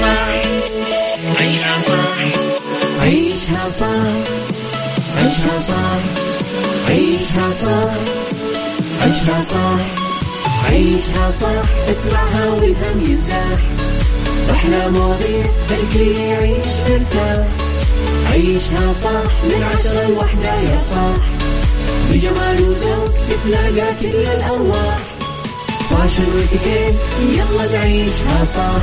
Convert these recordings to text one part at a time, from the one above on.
صح عيشها صح عيشها صح عيشها صح عيشها صح عيشها صح عيشها صح اسمعها والهم ينزاح أحلى مواضيع الكل يعيش مرتاح عيشها صح من عشرة لوحدة يا صاح. بجمال وذوق تتلاقى كل الأرواح fashion و etiquette يلا نعيشها صح.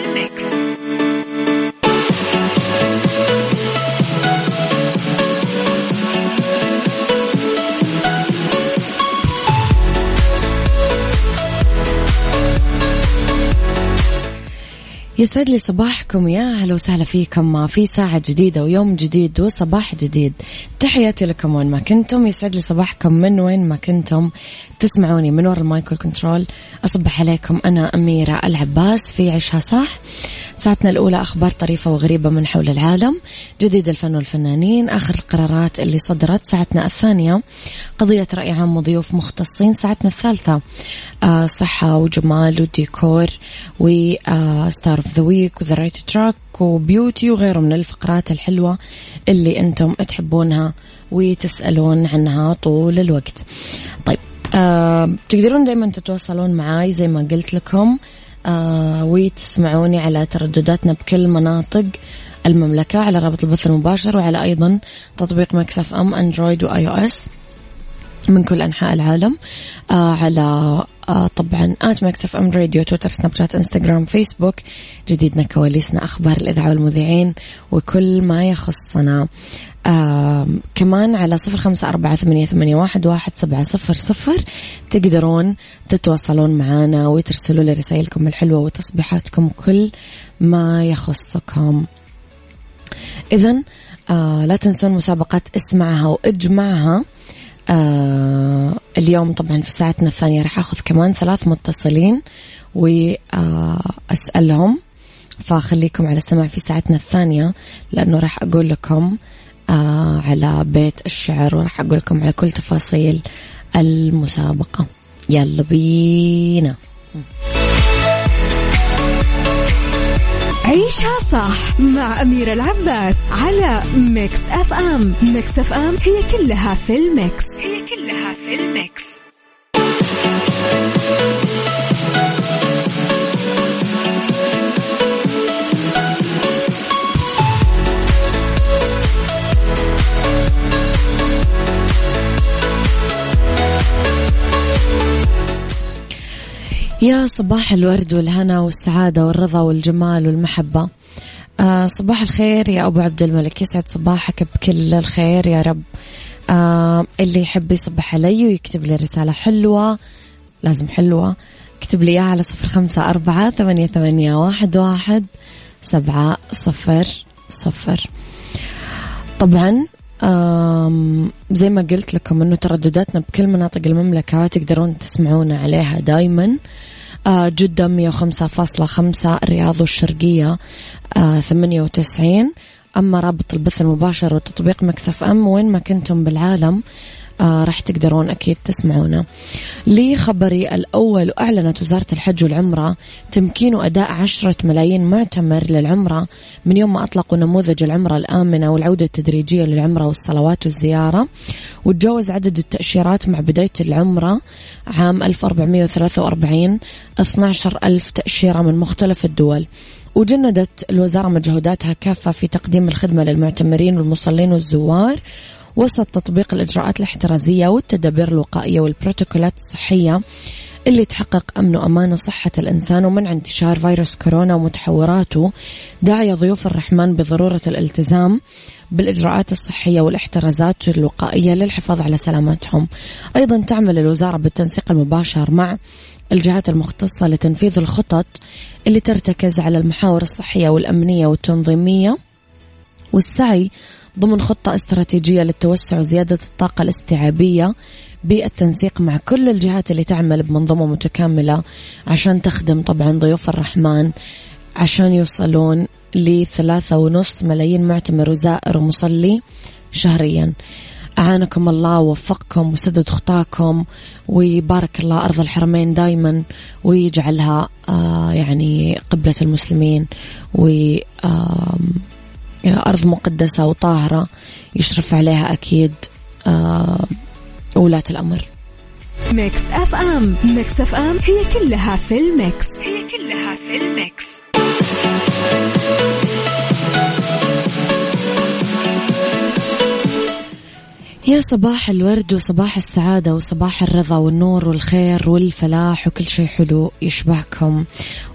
يسعد لي صباحكم يا أهلا وسهلا فيكم في ساعة جديدة ويوم جديد وصباح جديد. تحياتي لكم وين ما كنتم. يسعد لي صباحكم من وين ما كنتم. تسمعوني من وراء المايكل كنترول أصبح عليكم أنا أميرة العباس في عشها صح. ساعتنا الأولى أخبار طريفة وغريبة من حول العالم جديد الفن والفنانين آخر القرارات اللي صدرت ساعتنا الثانية قضية رأي عام وضيوف مختصين ساعتنا الثالثة آه صحة وجمال وديكور و star of the week و the right track و beauty وغيره من الفقرات الحلوة اللي أنتم تحبونها وتسألون عنها طول الوقت. طيب آه تقدرون دايما تتواصلون معاي زي ما قلت لكم وتسمعوني على تردداتنا بكل مناطق المملكة على رابط البث المباشر وعلى أيضا تطبيق Mix FM Android و iOS من كل أنحاء العالم. آه على آه طبعا at Mix FM Radio تويتر سناب شات إنستغرام فيسبوك جديدنا كواليسنا أخبار الإذاعة والمذيعين وكل ما يخصنا. آه كمان على صفر خمسة أربعة ثمانية, ثمانية واحد, واحد سبعة صفر صفر تقدرون تتواصلون معنا وترسلوا لي رسائلكم الحلوة وتصبيحاتكم كل ما يخصكم. إذا آه لا تنسون مسابقات اسمعها وإجمعها. آه اليوم طبعا في ساعتنا الثانية راح أخذ كمان ثلاث متصلين وأسألهم. فخليكم على السماع في ساعتنا الثانية لأنه راح أقول لكم آه على بيت الشعر وراح أقول لكم على كل تفاصيل المسابقة. يلا بينا. عيشها صح مع أميرة العباس على Mix FM Mix FM هي كلها في ال mix. هي كلها في ال mix. يا صباح الورد والهنا والسعادة والرضا والجمال والمحبة. آه صباح الخير يا أبو عبد الملك. يسعد صباحك بكل الخير يا رب. آه اللي يحب يصبح علي ويكتب لي رسالة حلوة لازم حلوة. اكتب لي إياها على صفر خمسة أربعة ثمانية, ثمانية واحد, واحد سبعة صفر صفر. طبعا زي ما قلت لكم إنه تردداتنا بكل مناطق المملكة تقدرون تسمعونا عليها دايما. جدة وخمسة فاصلة خمسة الرياض والشرقية آه، ثمانية وتسعين. أما رابط البث المباشر وتطبيق مكسف أم وين ما كنتم بالعالم. آه راح تقدرون أكيد تسمعونا. لخبري الأول أعلنت وزارة الحج والعمرة تمكين أداء عشرة ملايين معتمر للعمرة من يوم ما أطلقوا نموذج العمرة الآمنة والعودة التدريجية للعمرة والصلوات والزيارة وتجاوز عدد التأشيرات مع بداية العمرة عام 1443 12 ألف تأشيرة من مختلف الدول. وجندت الوزارة مجهوداتها كافة في تقديم الخدمة للمعتمرين والمصلين والزوار وسط تطبيق الإجراءات الاحترازية والتدابير الوقائية والبروتوكولات الصحية اللي تحقق أمن وأمان وصحة الإنسان ومنع انتشار فيروس كورونا ومتحوراته. داعية ضيوف الرحمن بضرورة الالتزام بالإجراءات الصحية والاحترازات الوقائية للحفاظ على سلامتهم أيضا تعمل الوزارة بالتنسيق المباشر مع الجهات المختصة لتنفيذ الخطط اللي ترتكز على المحاور الصحية والأمنية والتنظيمية والسعي ضمن خطة استراتيجية للتوسع وزيادة الطاقة الاستيعابية بالتنسيق مع كل الجهات اللي تعمل بمنظومة متكاملة عشان تخدم طبعا ضيوف الرحمن عشان يوصلون لثلاثة ونص ملايين معتمر وزائر ومصلي شهريا. أعانكم الله ووفقكم وسدد خطاكم ويبارك الله أرض الحرمين دايما ويجعلها آه يعني قبلة المسلمين و أرض مقدسة وطاهرة يشرف عليها أكيد آه ولاة الأمر. Mix FM. Mix FM هي كلها في ال mix. هي كلها في ال mix. يا صباح الورد وصباح السعادة وصباح الرضا والنور والخير والفلاح وكل شيء حلو يشبهكم.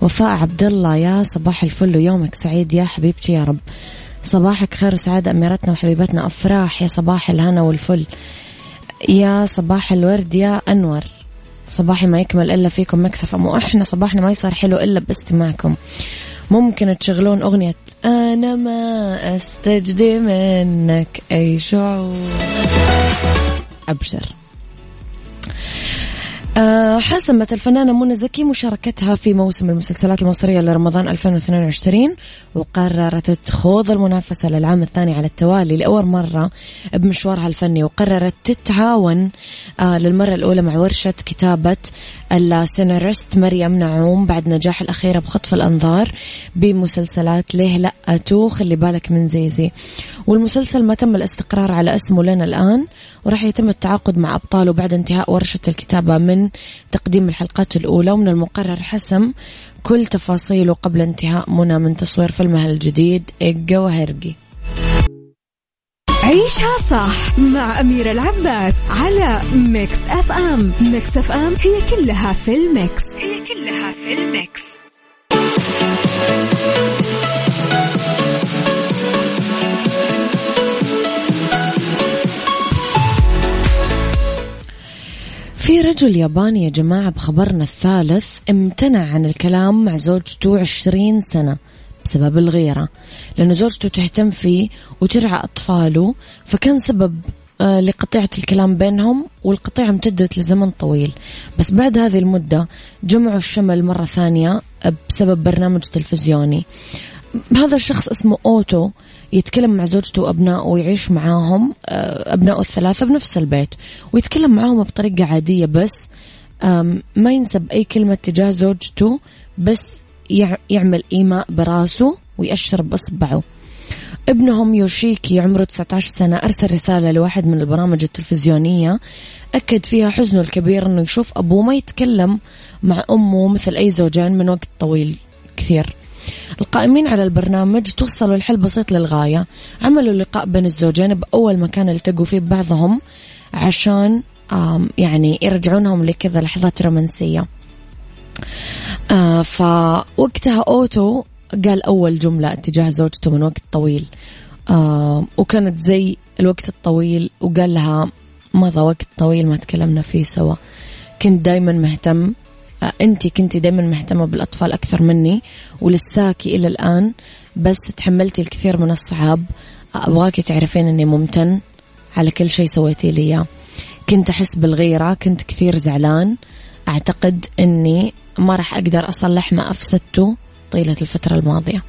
وفاء عبد الله يا صباح الفل ويومك سعيد يا حبيبتي يا رب. صباحك خير وسعادة أميرتنا وحبيبتنا. أفراح يا صباح الهنا والفل. يا صباح الورد يا أنور. صباحي ما يكمل إلا فيكم مكسفة مو إحنا صباحنا ما يصير حلو إلا باستماعكم. ممكن تشغلون أغنية أنا ما أستجدي منك. أي شعور. أبشر. حسمت الفنانة منى زكي مشاركتها في موسم المسلسلات المصرية لرمضان 2022 وقررت تخوض المنافسة للعام الثاني على التوالي لأول مرة بمشوارها الفني وقررت تتعاون آه، للمرة الأولى مع ورشة كتابة السيناريست مريم نعوم بعد نجاح الأخيرة بخطف الأنظار بمسلسلات ليه لا two خلي بالك من زيزي. والمسلسل ما تم الاستقرار على اسمه لنا الآن وراح يتم التعاقد مع أبطاله بعد انتهاء ورشة الكتابة من تقديم الحلقات الأولى ومن المقرر حسم كل تفاصيله قبل انتهاء منى من تصوير فيلمها الجديد الجواهرجي عيشها صح مع أميرة العباس على Mix FM. Mix FM هي كلها في ال mix. هي كلها في ال mix. في رجل ياباني يا جماعة بخبرنا الثالث امتنع عن الكلام مع زوجته عشرين سنة بسبب الغيرة. لأن زوجته تهتم فيه وترعى أطفاله فكان سبب آه، لقطيعة الكلام بينهم والقطيعة امتدت لزمن طويل. بس بعد هذه المدة جمعوا الشمل مرة ثانية بسبب برنامج تلفزيوني. هذا الشخص اسمه أوتو. يتكلم مع زوجته وأبنائه ويعيش معاهم آه، أبنائه الثلاثة بنفس البيت ويتكلم معاهم بطريقة عادية بس ما ينسب أي كلمة تجاه زوجته بس يعمل إيماء براسه ويأشر بإصبعه. ابنهم يوشيكي عمره 19 سنة أرسل رسالة لواحد من البرامج التلفزيونية أكد فيها حزنه الكبير أنه يشوف أبوه ما يتكلم مع أمه مثل أي زوجين من وقت طويل كثير. القائمين على البرنامج توصلوا لحل بسيط للغاية. عملوا لقاء بين الزوجين بأول مكان التقوا فيه ببعضهم عشان يعني يرجعونهم لكذا لحظات رومانسية. آه فوقتها أوتو قال أول جملة اتجاه زوجته من وقت طويل. وكانت زي الوقت الطويل وقال لها مضى وقت طويل ما تكلمنا فيه سوا. كنت دايما مهتم انت كنتي دايما مهتمة بالأطفال أكثر مني ولساكي إلى الآن بس تحملتي الكثير من الصعاب. أبغاكي تعرفين أني ممتن على كل شيء سويتي لي كنت أحس بالغيرة كنت كثير زعلان. أعتقد أني ما راح أقدر أصلح ما أفسدته طيلة الفترة الماضية.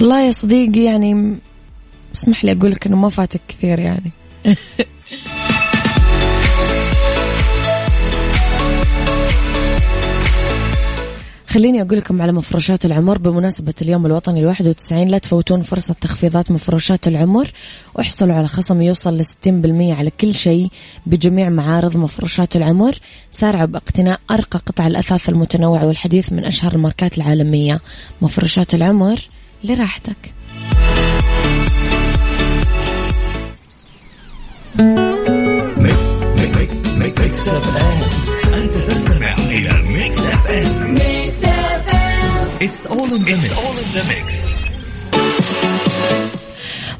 والله يا صديقي يعني اسمح لي أقول لك أنه ما فاتك كثير يعني. خليني أقول لكم على مفروشات العمر بمناسبة اليوم الوطني الواحد وتسعين لا تفوتون فرصة تخفيضات مفروشات العمر واحصلوا على خصم يوصل لستين بالمية على كل شيء بجميع معارض مفروشات العمر سارعوا باقتناء أرقى قطع الأثاث المتنوع والحديث من أشهر الماركات العالمية مفروشات العمر لراحتك Mix FM أنت تستمع إلى Mix FM Mix FM it's all in the mix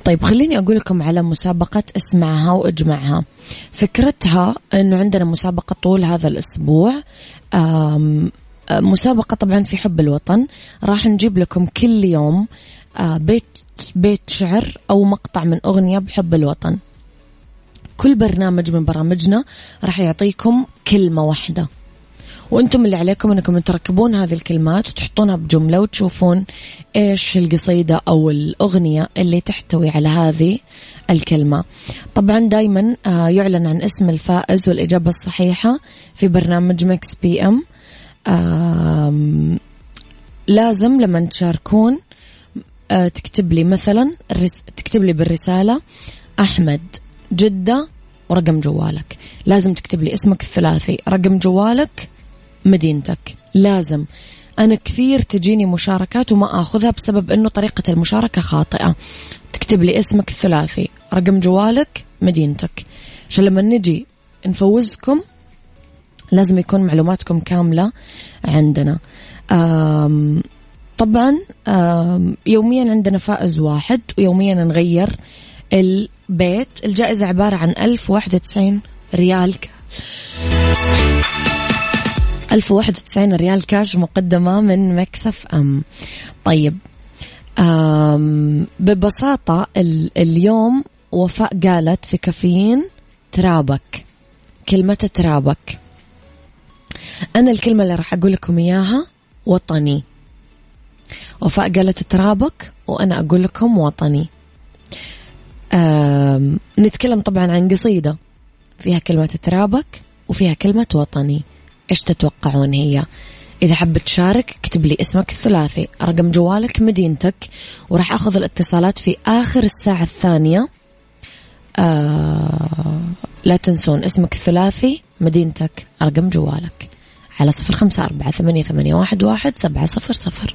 طيب خليني أقول لكم على مسابقة اسمعها وإجمعها. فكرتها أنه عندنا مسابقة طول هذا الأسبوع. مسابقة طبعا في حب الوطن. راح نجيب لكم كل يوم بيت بيت شعر أو مقطع من أغنية بحب الوطن. كل برنامج من برامجنا راح يعطيكم كلمة واحدة وأنتم اللي عليكم إنكم تركبون هذه الكلمات وتحطونها بجملة وتشوفون إيش القصيده أو الأغنية اللي تحتوي على هذه الكلمة. طبعا دائما آه، يعلن عن اسم الفائز والإجابة الصحيحة في برنامج Mix PM. لازم لما تشاركون آه، تكتب لي مثلا تكتب لي بالرسالة أحمد جدة ورقم جوالك. لازم تكتب لي اسمك الثلاثي. رقم جوالك مدينتك. لازم. أنا كثير تجيني مشاركات وما أخذها بسبب أنه طريقة المشاركة خاطئة. تكتب لي اسمك الثلاثي. رقم جوالك مدينتك. عشان لما نجي نفوزكم لازم يكون معلوماتكم كاملة عندنا. آم طبعا آم يوميا عندنا فائز واحد ويوميا نغير البيت الجائزة عبارة عن ألف واحد وتسعين ريال 1091 ريال كاش مقدمة من مكسف أم. طيب أم ببساطة اليوم وفاء قالت في كافيين ترابك كلمة ترابك. أنا الكلمة اللي راح أقول لكم إياها وطني. وفاء قالت ترابك وأنا أقول لكم وطني. نتكلم طبعا عن قصيدة. فيها كلمة ترابك وفيها كلمة وطني. إيش تتوقعون هي؟ إذا حاب تشارك اكتب لي اسمك الثلاثي. رقم جوالك مدينتك. وراح أخذ الاتصالات في آخر الساعة الثانية. آه لا تنسون اسمك الثلاثي مدينتك رقم جوالك. على صفر خمسة أربعة ثمانية, ثمانية واحد, واحد سبعة صفر صفر.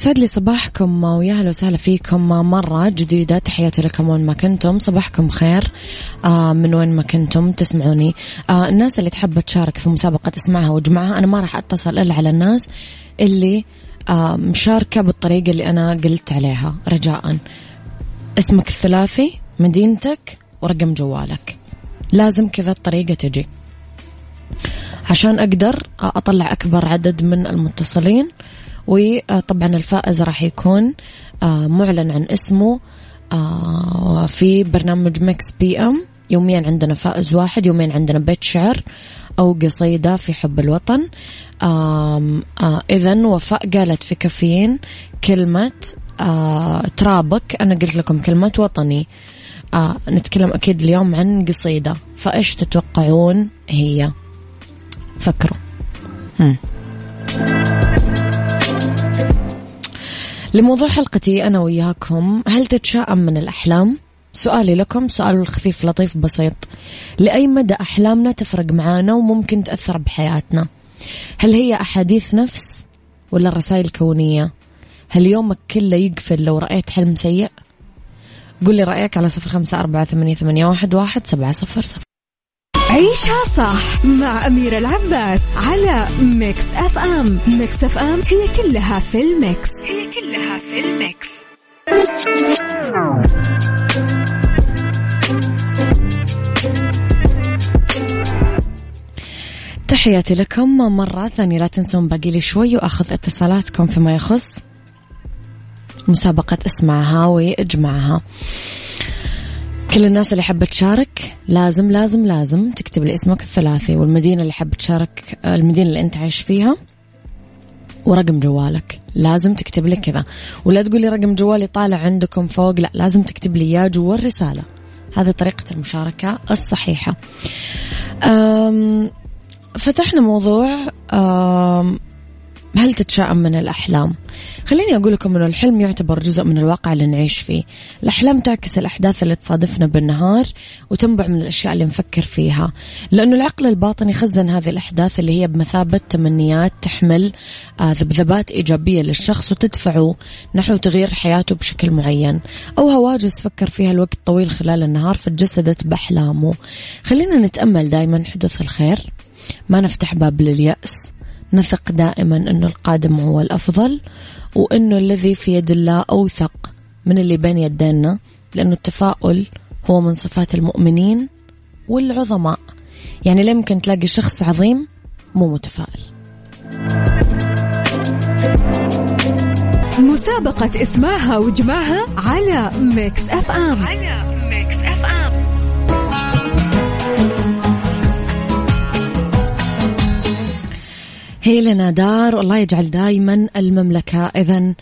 يسعد لي صباحكم ويا أهلا وسهلا فيكم مرة جديدة. تحياتي لكم وين ما كنتم. صباحكم خير. آه، من وين ما كنتم تسمعوني. آه، الناس اللي تحب تشارك في مسابقة اسمعها واجمعها أنا ما راح أتصل إلا على الناس اللي آه، مشاركة بالطريقة اللي أنا قلت عليها. رجاء. اسمك الثلاثي مدينتك ورقم جوالك. لازم كذا الطريقة تجي. عشان أقدر أطلع أكبر عدد من المتصلين. وطبعا الفائز راح يكون آه، معلن عن اسمه آه، في برنامج Mix PM. يوميا عندنا فائز واحد يوميا عندنا بيت شعر أو قصيدة في حب الوطن. آه إذا وفاء قالت في كافيين كلمة آه ترابك. أنا قلت لكم كلمة وطني. آه نتكلم أكيد اليوم عن قصيدة. فإيش تتوقعون هي؟ فكروا. هم. لموضوع حلقتي أنا وياكم هل تتشائم من الأحلام؟ سؤالي لكم سؤال خفيف لطيف بسيط. لأي مدى أحلامنا تفرق معانا وممكن تأثر بحياتنا؟ هل هي أحاديث نفس ولا رسائل كونية؟ هل يومك كله يقفل لو رأيت حلم سيء؟ قل لي رأيك على صفر خمسة أربعة ثمانية, ثمانية واحد, واحد سبعة صفر صفر. عيشها صح مع أميرة العباس على Mix FM. Mix FM هي كلها في ال mix. هي كلها في ال mix. تحياتي لكم مرة ثانية لا تنسون باقي لي شوي وأخذ اتصالاتكم فيما يخص مسابقة اسمعها وإجمعها. كل الناس اللي حابة تشارك لازم لازم لازم تكتب لي اسمك الثلاثي والمدينة اللي حابة تشارك المدينة اللي أنت عايش فيها ورقم جوالك. لازم تكتب لي كذا. ولا تقول لي رقم جوالي طالع عندكم فوق لا لازم تكتب لي إياه جوا الرسالة. هذه طريقة المشاركة الصحيحة. فتحنا موضوع هل تتشائم من الأحلام؟ خليني أقول لكم أنه الحلم يعتبر جزء من الواقع اللي نعيش فيه. الأحلام تعكس الأحداث اللي تصادفنا بالنهار وتنبع من الأشياء اللي نفكر فيها. لأنه العقل الباطني خزن هذه الأحداث اللي هي بمثابة تمنيات تحمل آه، ذبذبات إيجابية للشخص وتدفعه نحو تغيير حياته بشكل معين. أو هواجس فكر فيها الوقت طويل خلال النهار فتجسدت بأحلامه. خلينا نتأمل دائما حدوث الخير. ما نفتح باب لليأس. نثق دائما أنه القادم هو الأفضل وأنه الذي في يد الله أوثق من اللي بين يدينا لأنه التفاؤل هو من صفات المؤمنين والعظماء. يعني لا يمكن تلاقي شخص عظيم مو متفائل. مسابقة اسمعها وجمعها على Mix FM. على Mix FM. هي لنا دار والله يجعل دائما المملكة إذا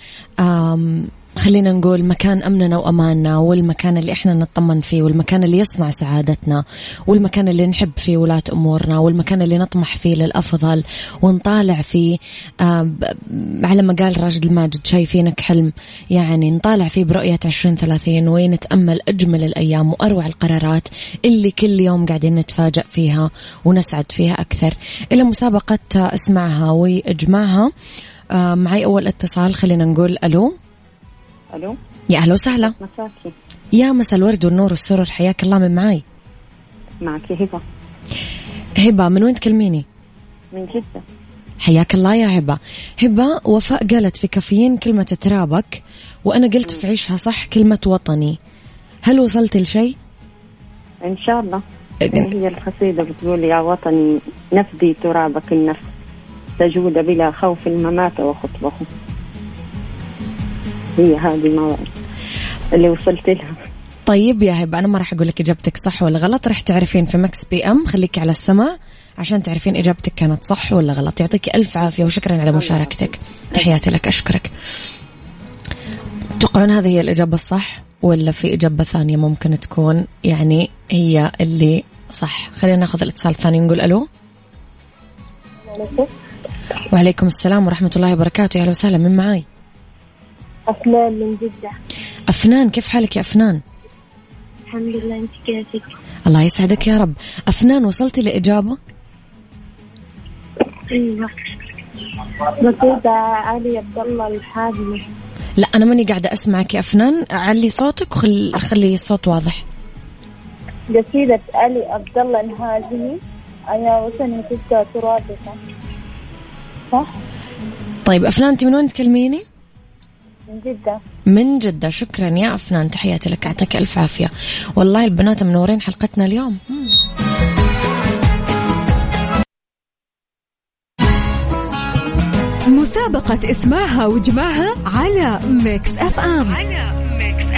خلينا نقول مكان أمننا وأماننا والمكان اللي إحنا نطمن فيه والمكان اللي يصنع سعادتنا والمكان اللي نحب فيه ولاة أمورنا والمكان اللي نطمح فيه للأفضل ونطالع فيه على ما قال راشد الماجد شايفينك حلم. يعني نطالع فيه برؤية عشرين ثلاثين ونتأمل أجمل الأيام وأروع القرارات اللي كل يوم قاعدين نتفاجأ فيها ونسعد فيها أكثر. إلى مسابقة اسمعها واجمعها معي أول اتصال خلينا نقول ألو. ألو؟ يا أهلا وسهلا. مساكي. يا مسا الورد والنور والسرور حياك الله من معاي؟ معك هبة. هبة من وين تكلميني؟ من جدة. حياك الله يا هبة. هبة وفاء قالت في كافيين كلمة ترابك وأنا قلت في عيشها صح كلمة وطني. هل وصلت لشيء؟ إن شاء الله. هي القصيدة بتقول يا وطني نفدي ترابك النفس تجود بلا خوف الممات وخطبه هي هذه المواد اللي وصلت لها. طيب يا هبة أنا ما راح أقول لك إجابتك صح ولا غلط راح تعرفين في مكس بي أم خليكي على السماع عشان تعرفين إجابتك كانت صح ولا غلط. يعطيك ألف عافية وشكرا على مشاركتك. تحياتي لك أشكرك. تتوقعون هذه هي الإجابة الصح ولا في إجابة ثانية ممكن تكون يعني هي اللي صح؟ خلينا ناخذ الاتصال الثاني نقول ألو. وعليكم السلام ورحمة الله وبركاته. يا أهلا وسهلا من معاي؟ أفنان من جدة أفنان كيف حالك يا أفنان؟ الحمد لله أنت كيفك؟ الله يسعدك يا رب أفنان وصلتي لإجابة؟ أيوة نقيبة علي عبد الله الحازمي لا أنا ماني قاعدة أسمعك يا أفنان علي صوتك وخلي خلي الصوت واضح قصيدة علي عبد الله الهازمي يا وطني تبقى ترابك صح؟ طيب أفنان أنت من وين تكلميني؟ من جدة من جدة. شكرا يا أفنان تحياتي لك. يعطيك ألف عافية. والله البنات منورين حلقتنا اليوم. مسابقة اسمعها وجمعها على ميكس أف أم. على ميكس أف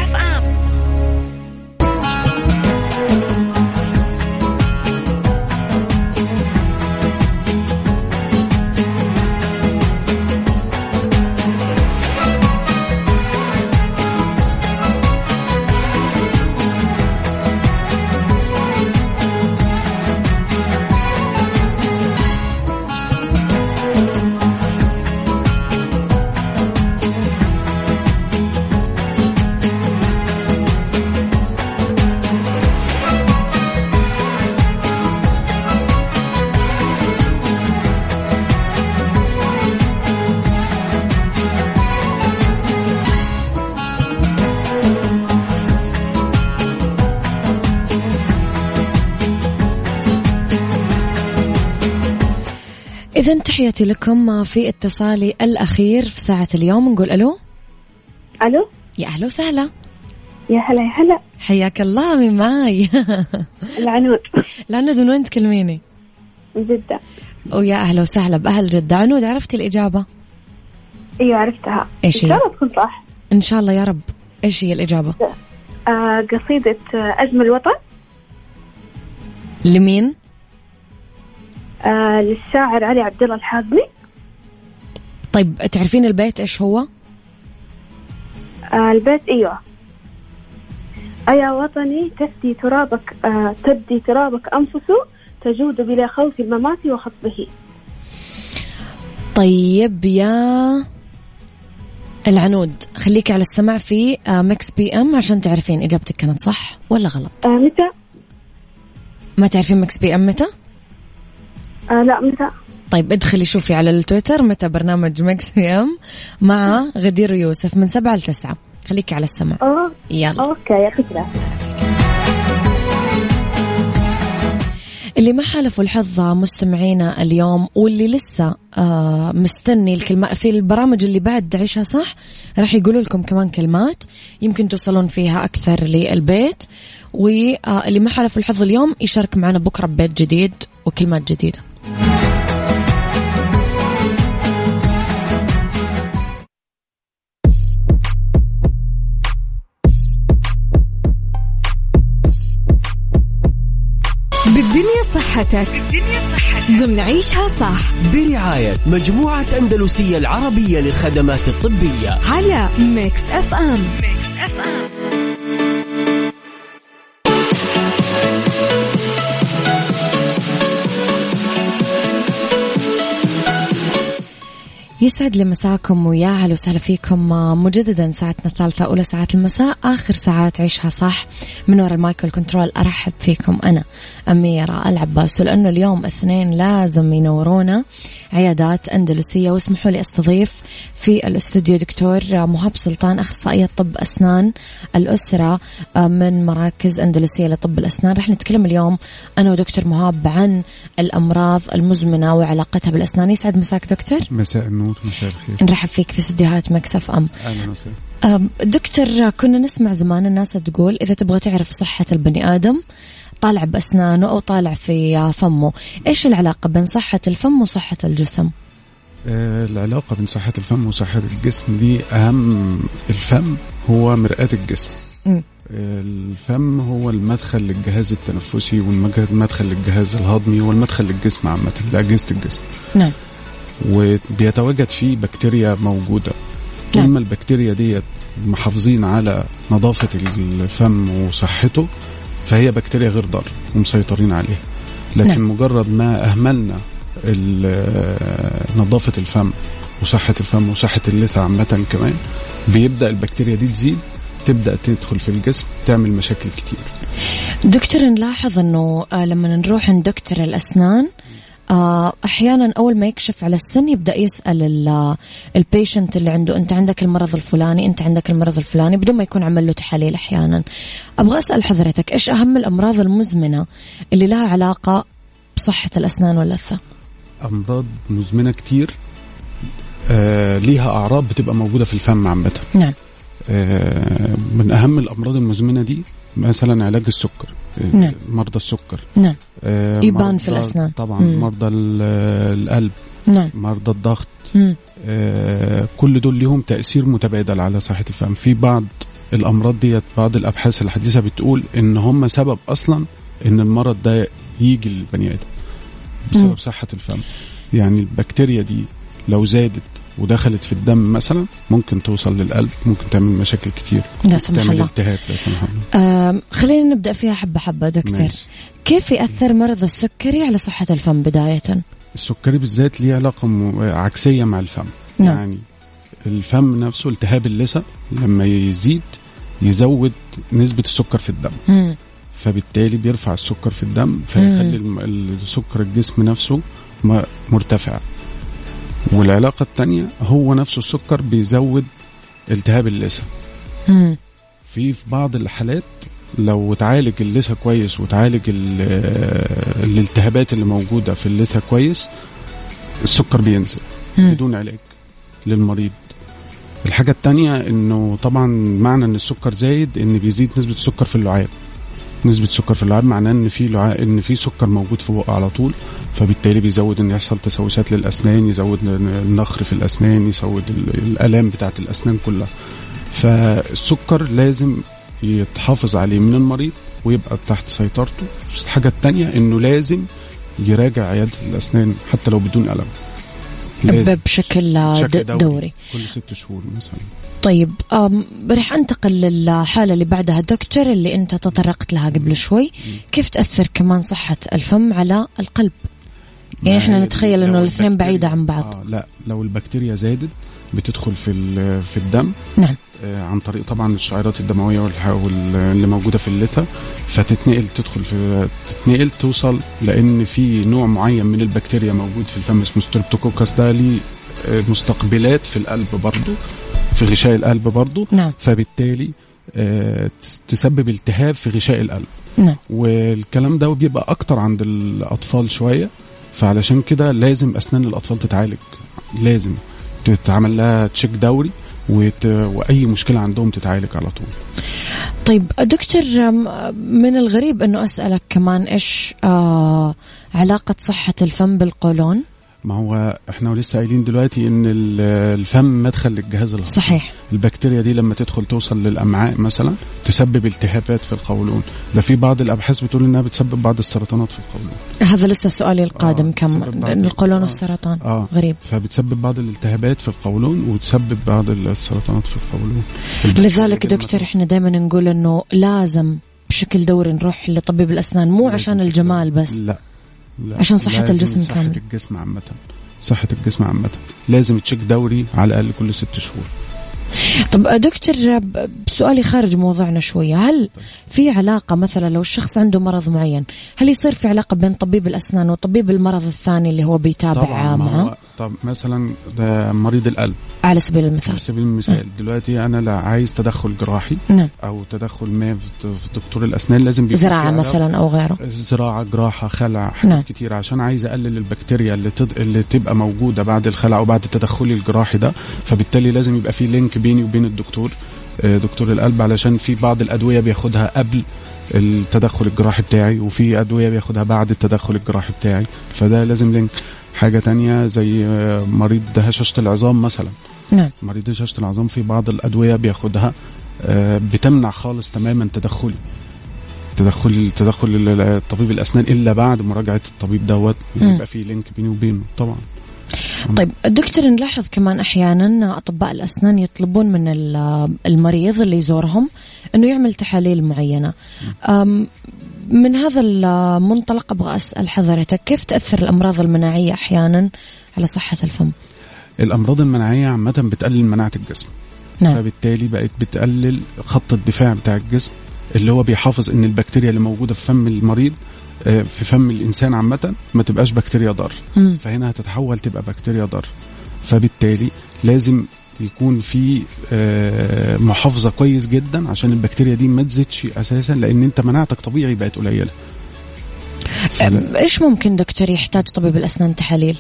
تحياتي لكم في اتصالي الأخير في ساعة اليوم. نقول ألو؟ ألو؟ يا أهلا وسهلا. يا هلا يا هلا. حياك الله من معاي. العنود. العنود من وين تكلميني؟ من جدة. ويا أهلا وسهلا بأهل جدة. عنود عرفتي الإجابة؟ أيوة عرفتها. إيش هي؟ إن شاء الله تكون صح. إن شاء الله يا رب. إيش هي الإجابة؟ آه قصيدة آه، أجمل وطن لمين؟ آه للشاعر علي عبد الله الحازمي طيب تعرفين البيت إيش هو؟ آه البيت إيوه. أيا وطني تفدي ترابك آه تبدي ترابك أنفس تجود بلا خوف الممات وخطبه. طيب يا العنود خليكي على السمع في آه، Mix PM عشان تعرفين إجابتك كانت صح ولا غلط. آه متى؟ ما تعرفين Mix PM متى؟ آه لا متى؟ طيب ادخلي شوفي على التويتر متى برنامج Mix PM مع غدير يوسف من سبعة لتسعة. خليكي على السمع أوه. يلا. okay يعطيك العافية اللي ما حالفوا الحظ مستمعينا اليوم واللي لسه آه مستني الكلمة في البرامج اللي بعد عيشها صح راح يقولوا لكم كمان كلمات يمكن توصلون فيها أكثر للبيت. واللي ما حالفوا الحظ اليوم يشارك معنا بكرة ببيت جديد وكلمات جديدة. صحتك بالدنيا صحتك ضمن عيشها صح. برعاية مجموعة أندلسية العربية للخدمات الطبية. على Mix FM Mix FM. يسعد لي مساكم ويا أهلا وسهلا فيكم. مجددا ساعتنا الثالثة أولى ساعات المساء آخر ساعات عيشها صح. من وراء ال mic وال control أرحب فيكم أنا أميرة العباس ولأنه اليوم اثنين لازم ينورونا. عيادات أندلسية واسمحوا لي أستضيف في الأستوديو دكتور مهاب سلطان أخصائية طب أسنان الأسرة من مراكز أندلسية لطب الأسنان. رح نتكلم اليوم أنا ودكتور مهاب عن الأمراض المزمنة وعلاقتها بالأسنان. يسعد مساك دكتور. مساء النور مساء الخير. نرحب فيك في استديوهات مكسف أم. أهلا وسهلا. دكتور كنا نسمع زمان الناس تقول إذا تبغى تعرف صحة البني آدم طالع بأسنانه أو طالع في فمه. إيش العلاقة بين صحة الفم وصحة الجسم؟ آه العلاقة بين صحة الفم وصحة الجسم دي أهم. الفم هو مرآة الجسم. آه الفم هو المدخل للجهاز التنفسي والمدخل للجهاز الهضمي والمدخل للجسم عامة لأجهزة الجسم. نعم. وبيتواجد فيه بكتيريا موجودة. طول نعم. ما البكتيريا ديت محافظين على نظافة الفم وصحته فهي بكتيريا غير ضار ومسيطرين عليها لكن نعم. مجرد ما أهملنا نظافة الفم وصحة الفم وصحة اللثة عامة كمان بيبدأ البكتيريا دي تزيد تبدأ تدخل في الجسم تعمل مشاكل كتير دكتور نلاحظ أنه آه، لما نروح عند دكتور الأسنان آه، أحيانا أول ما يكشف على السن يبدأ يسأل البيشنت اللي عنده أنت عندك المرض الفلاني أنت عندك المرض الفلاني بدون ما يكون عمل له تحاليل أحيانا. أبغى أسأل حضرتك إيش أهم الأمراض المزمنة اللي لها علاقة بصحة الأسنان واللثه أمراض مزمنة كتير آه ليها أعراض بتبقى موجودة في الفم عامة. نعم. آه من أهم الأمراض المزمنة دي مثلا علاج السكر نعم. مرضى السكر نعم آه يبان في الأسنان. طبعا مم. مرضى ال- القلب نعم مرضى الضغط مم. آه، كل دول ليهم تأثير متبادل على صحة الفم في بعض الأمراض ديت بعض الأبحاث الحديثة بتقول إن هم سبب أصلا إن المرض ده يجي للبني مم. بسبب صحة الفم يعني البكتيريا دي لو زادت ودخلت في الدم مثلا ممكن توصل للقلب ممكن تعمل مشاكل كتير. لا سمح تعمل الله. التهاب لا سمح الله. خلينا نبدأ فيها حبة حبة دكتور. ماشي. كيف يأثر مرض السكري على صحة الفم بداية؟ السكري بالذات ليه علاقة م- عكسية مع الفم. نعم. يعني الفم نفسه التهاب اللثة لما يزيد يزود نسبة السكر في الدم. مم. فبالتالي بيرفع السكر في الدم فيخلي السكر الجسم نفسه م- مرتفع. والعلاقة التانية هو نفسه السكر بيزود التهاب اللثة مم. في في بعض الحالات لو اتعالج اللثة كويس وتعالج ال- الالتهابات اللي موجودة في اللثة كويس السكر بينزل مم. بدون علاج للمريض الحاجة التانية إنه طبعا معنى إن السكر زايد إن بيزيد نسبة السكر في اللعاب نسبة السكر في اللعاب معناه إن في لعاب إن في سكر موجود في بقه على طول فبالتالي بيزود إن يحصل تسوسات للأسنان يزود النخر في الأسنان يزود ال- الألام بتاعت الأسنان كلها. فالسكر لازم يتحافظ عليه من المريض ويبقى تحت سيطرته. بس الحاجة التانية إنه لازم يراجع عيادة الأسنان حتى لو بدون ألم. لازم. بشكل, بشكل دوري. دوري. كل ست شهور مثلا. طيب رح أنتقل للحالة اللي بعدها. دكتور اللي أنت تطرقت لها قبل شوي كيف تأثر كمان صحة الفم على القلب؟ يعني إحنا نتخيل إنه الاثنين بعيدة عن بعض. آه لا لو البكتيريا زادت بتدخل في في الدم. نعم. آه عن طريق طبعا الشعيرات الدموية اللي موجودة في اللثة. فتتنقل تدخل في تتنقل توصل لأن في نوع معين من البكتيريا موجود في الفم اسمه ستريبتوكوكس ده ليه مستقبلات في القلب برضه في غشاء القلب برضه نعم. فبالتالي آه تسبب التهاب في غشاء القلب. نعم. والكلام ده بيبقى أكتر عند الأطفال شوية. فعلشان كده لازم أسنان الأطفال تتعالج. لازم تتعمل لها تشيك دوري وت... وأي مشكلة عندهم تتعالج على طول. طيب دكتور من الغريب أنه أسألك كمان إيش آه علاقة صحة الفم بالقولون؟ ما هو إحنا لسه قايلين دلوقتي إن الفم مدخل للجهاز الهضمي. صحيح. البكتيريا دي لما تدخل توصل للأمعاء مثلا تسبب التهابات في القولون. ده في بعض الأبحاث بتقول إنها بتسبب بعض السرطانات في القولون. هذا لسه سؤالي القادم آه كم القولون آه. والسرطان؟ آه. غريب. فبتسبب بعض الالتهابات في القولون وتسبب بعض السرطانات في القولون. لذلك دكتور إحنا دائما نقول إنه لازم بشكل دوري نروح لطبيب الأسنان مو عشان الجمال بس. لا. عشان صحة الجسم صحة كامل صحة الجسم عامة. صحة الجسم عامة. لازم تشيك دوري على الأقل كل ست شهور. طب دكتور سؤالي خارج موضوعنا شوية. هل في علاقة مثلا لو الشخص عنده مرض معين هل يصير في علاقة بين طبيب الأسنان وطبيب المرض الثاني اللي هو بيتابع معه طب مثلا ده مريض القلب. على سبيل المثال. على سبيل المثال. م. دلوقتي أنا لا عايز تدخل جراحي نعم. أو تدخل ما في دكتور الأسنان لازم زراعة مثلا أو غيره. زراعة جراحة خلع حاجات نعم. كتير عشان عايز أقلل البكتيريا اللي تد... اللي تبقى موجودة بعد الخلع أو بعد التدخل الجراحي ده. فبالتالي لازم يبقى في link بيني وبين الدكتور آه، دكتور القلب علشان في بعض الأدوية بياخدها قبل التدخل الجراحي بتاعي وفي أدوية بياخدها بعد التدخل الجراحي بتاعي. فده لازم link. حاجة تانية زي آه، مريض هشاشه العظام مثلا. نعم. مريض هشاشه العظام في بعض الأدوية بياخدها آه، بتمنع خالص تماما تدخلي تدخل تدخل طبيب الأسنان إلا بعد مراجعة الطبيب دوت. يبقى في link بيني وبينه طبعا. طيب دكتور نلاحظ كمان أحيانا أطباء الأسنان يطلبون من المريض اللي يزورهم إنه يعمل تحاليل معينة. من هذا المنطلق أبغى أسأل حضرتك كيف تأثر الأمراض المناعية أحيانا على صحة الفم؟ الأمراض المناعية عامة بتقلل مناعة الجسم نعم. فبالتالي بقت بتقلل خط الدفاع بتاع الجسم اللي هو بيحافظ إن البكتيريا اللي موجودة في فم المريض آه، في فم الإنسان عامة ما تبقاش بكتيريا ضار فهنا هتتحول تبقى بكتيريا ضار فبالتالي لازم يكون في آه، محافظة كويس جدا عشان البكتيريا دي ما تزيدش أساسا لأن أنت مناعتك طبيعي بقت قليلة. إيش ممكن دكتور يحتاج طبيب الأسنان تحاليل؟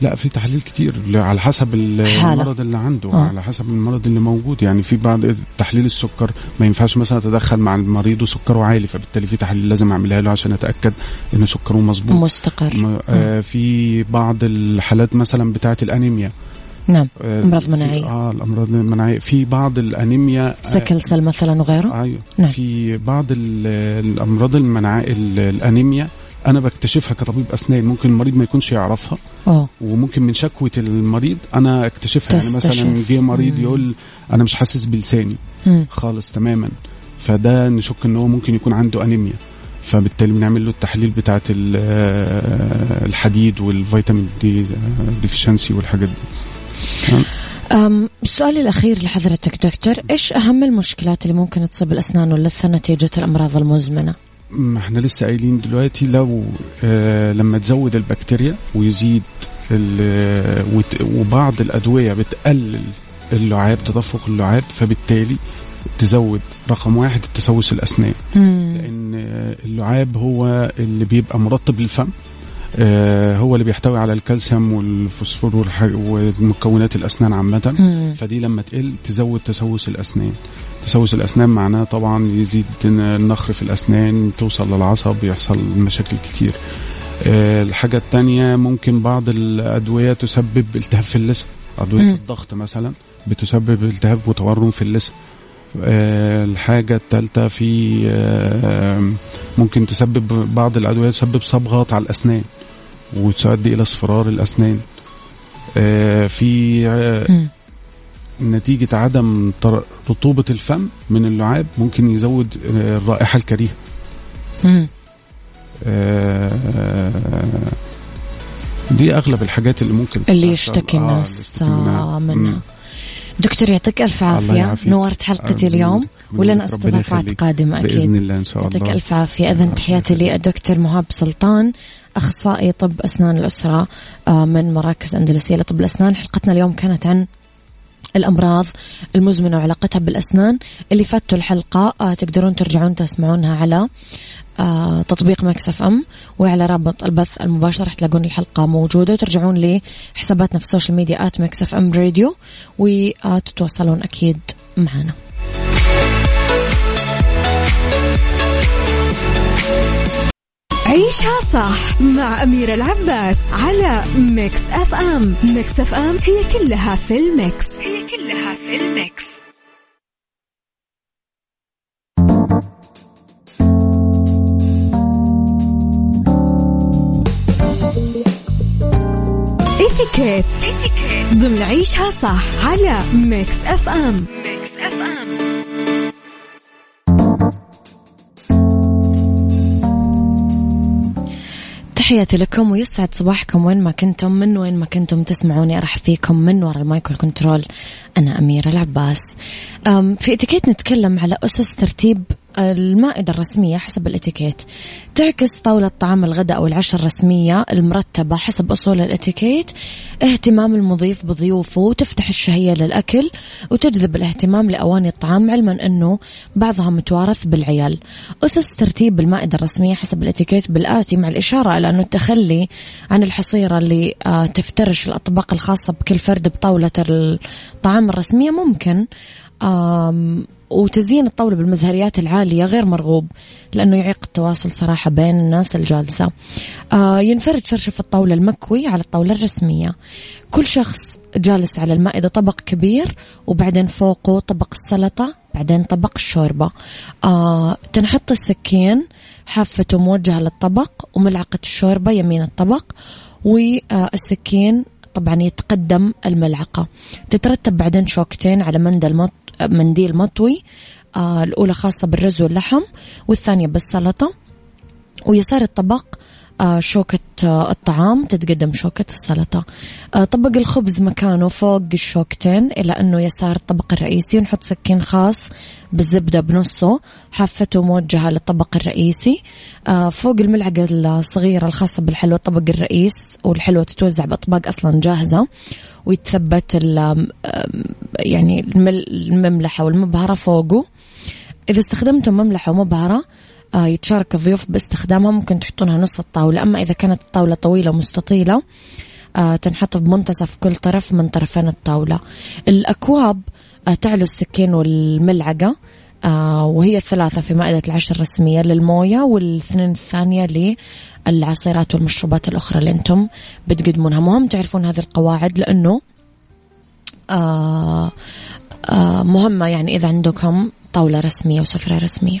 لا في تحاليل كتير على حسب المرض اللي عنده آه. على حسب المرض اللي موجود. يعني في بعض تحليل السكر ما ينفعش مثلا أتدخل مع المريض وسكره عالي فبالتالي في تحاليل لازم أعملها له عشان أتأكد إن سكره مظبوط. مستقر. آه في بعض الحالات مثلا بتاعة الأنيميا. نعم آه، أمراض مناعية. آه الأمراض المناعية. في بعض الأنيميا سكل سل مثلا وغيره؟ أيوه. نعم. في بعض الأمراض المناعية الأنيميا أنا بكتشفها كطبيب أسنان. ممكن المريض ما يكونش يعرفها. أوه. وممكن من شكوى المريض أنا أكتشفها. يعني مثلا جه مريض يقول أنا مش حاسس بلساني. خالص تماما. فده نشك إن هو ممكن يكون عنده أنيميا. فبالتالي بنعمل له التحليل بتاعة آه، الحديد وال vitamin D deficiency والحاجات دي. السؤال الأخير لحضرتك دكتور إيش أهم المشكلات اللي ممكن تصيب الأسنان واللثة نتيجة الأمراض المزمنة؟ ما إحنا لسه قايلين دلوقتي لو آه لما تزود البكتيريا ويزيد وبعض الأدوية بتقلل اللعاب تدفق اللعاب فبالتالي تزود رقم واحد التسوس الأسنان مم. لأن اللعاب هو اللي بيبقى مرطب للفم آه هو اللي بيحتوي على الكالسيوم والفوسفور ومكونات الأسنان عامة. فدي لما تقل تزود تسوس الأسنان. تسوس الأسنان معناه طبعا يزيد النخر في الأسنان توصل للعصب يحصل مشاكل كتير. آه، الحاجة الثانية ممكن بعض الأدوية تسبب التهاب في اللثة. أدوية م. الضغط مثلا بتسبب التهاب وتورم في اللثة. آه، الحاجة الثالثة في آه، ممكن تسبب بعض الأدوية تسبب صبغات على الأسنان وتؤدي إلى اصفرار الأسنان. آه، في نتيجة عدم رطوبة الفم من اللعاب ممكن يزود الرائحة الكريهة. دي أغلب الحاجات اللي ممكن اللي يشتكي الناس. منها دكتور يعطيك ألف عافية. نورت حلقتي اليوم. ولنا استضافات قادمه أكيد. بإذن الله إن شاء الله. يعطيك ألف عافية. اذا تحياتي للدكتور مهاب سلطان أخصائي طب أسنان الأسرة آه، من مراكز أندلسية لطب الأسنان. حلقتنا اليوم كانت عن الأمراض المزمنة وعلاقتها بالأسنان اللي فاتوا الحلقة آه تقدرون ترجعون تسمعونها على آه تطبيق ميكس أف أم وعلى رابط البث المباشر رح تلاقون الحلقة موجودة وترجعون لحساباتنا في ال social media at ميكس أف أم راديو وتتواصلون أكيد معنا. عيشها صح مع أميرة العباس على ميكس أف أم. ميكس أف أم هي كلها في ال mix. هي كلها في ال mix. إتيكيت. ضمن عيشها صح على ميكس أف أم. ميكس أف أم. تحياتي لكم ويسعد صباحكم وين ما كنتم من وين ما كنتم تسمعوني ارحب فيكم من وراء ال micro control أنا أميرة العباس. في إتيكيت نتكلم على أسس ترتيب المائدة الرسمية حسب الاتيكيت. تعكس طاولة طعام الغداء أو العشاء الرسمية المرتبة حسب أصول الاتيكيت. اهتمام المضيف بضيوفه وتفتح الشهية للأكل وتجذب الاهتمام لأواني الطعام علما أنه بعضها متوارث بالعيال. أسس ترتيب المائدة الرسمية حسب الاتيكيت بالآتي مع الإشارة إلى أنه التخلي عن الحصيرة اللي آه، تفترش الأطباق الخاصة بكل فرد بطاولة الطعام الرسمية ممكن. وتزيين الطاولة بالمزهريات العالية غير مرغوب لأنه يعيق التواصل صراحة بين الناس الجالسة. آه ينفرد شرشف الطاولة المكوي على الطاولة الرسمية. كل شخص جالس على المائدة طبق كبير وبعدين فوقه طبق السلطة بعدين طبق الشوربة. آه تنحط السكين حافته موجهة للطبق وملعقة الشوربة يمين الطبق والسكين طبعا يتقدم الملعقة. تترتب بعدين شوكتين على مندل منديل مطوي آه الأولى خاصة بالرز واللحم والثانية بالسلطة. ويسار الطبق شوكة آه الطعام تتقدم شوكة السلطة. آه طبق الخبز مكانه فوق الشوكتين إلى أنه يسار الطبق الرئيسي ونحط سكين خاص بالزبدة بنصه حافته موجهة للطبق الرئيسي. آه فوق الملعقة الصغيرة الخاصة بالحلوى طبق الرئيس والحلوى تتوزع بأطباق أصلا جاهزة ويتثبت يعني المملحة والمبهرة فوقه. إذا استخدمتم مملحة ومبهرة آه، يتشارك الضيوف باستخدامها. ممكن تحطونها نص الطاولة. أما إذا كانت الطاولة طويلة ومستطيلة آه، تنحط بمنتصف كل طرف من طرفين الطاولة. الأكواب آه، تعلو السكين والملعقة وهي الثلاثة في مائدة العشاء الرسمية للموية والاثنين الثانية للعصيرات والمشروبات الأخرى اللي أنتم بتقدمونها. مهم تعرفون هذه القواعد لأنه مهمة يعني إذا عندكم طاولة رسمية وسفرة رسمية.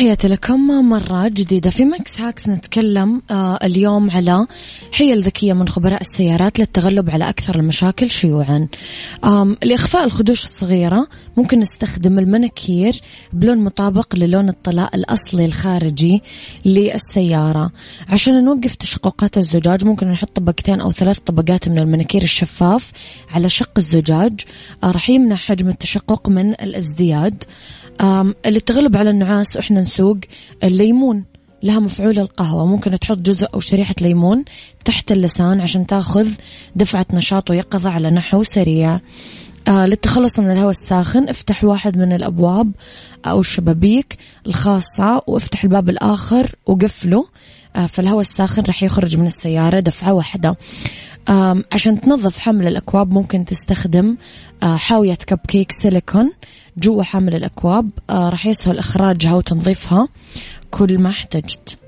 تحياتي لكم مرة جديدة في ميكس hacks. نتكلم آه اليوم على حيل ذكية من خبراء السيارات للتغلب على أكثر المشاكل شيوعا. لإخفاء الخدوش الصغيرة ممكن نستخدم المناكير بلون مطابق للون الطلاء الأصلي الخارجي للسيارة. عشان نوقف تشققات الزجاج ممكن نحط طبقتين أو ثلاث طبقات من المناكير الشفاف على شق الزجاج. آه راح يمنع حجم التشقق من الازدياد. للتغلب على النعاس وإحنا نسوق الليمون لها مفعول القهوة. ممكن تحط جزء أو شريحة ليمون تحت اللسان عشان تاخذ دفعة نشاط ويقظة على نحو سريع. آه للتخلص من الهواء الساخن افتح واحد من الأبواب أو الشبابيك الخاصة وافتح الباب الآخر وقفله. آه فالهواء الساخن راح يخرج من السيارة دفعة واحدة. عشان تنظف حمل الأكواب ممكن تستخدم حاوية كب كيك سيليكون جوا حامل الأكواب. راح يسهل إخراجها وتنظيفها. كل ما احتجت.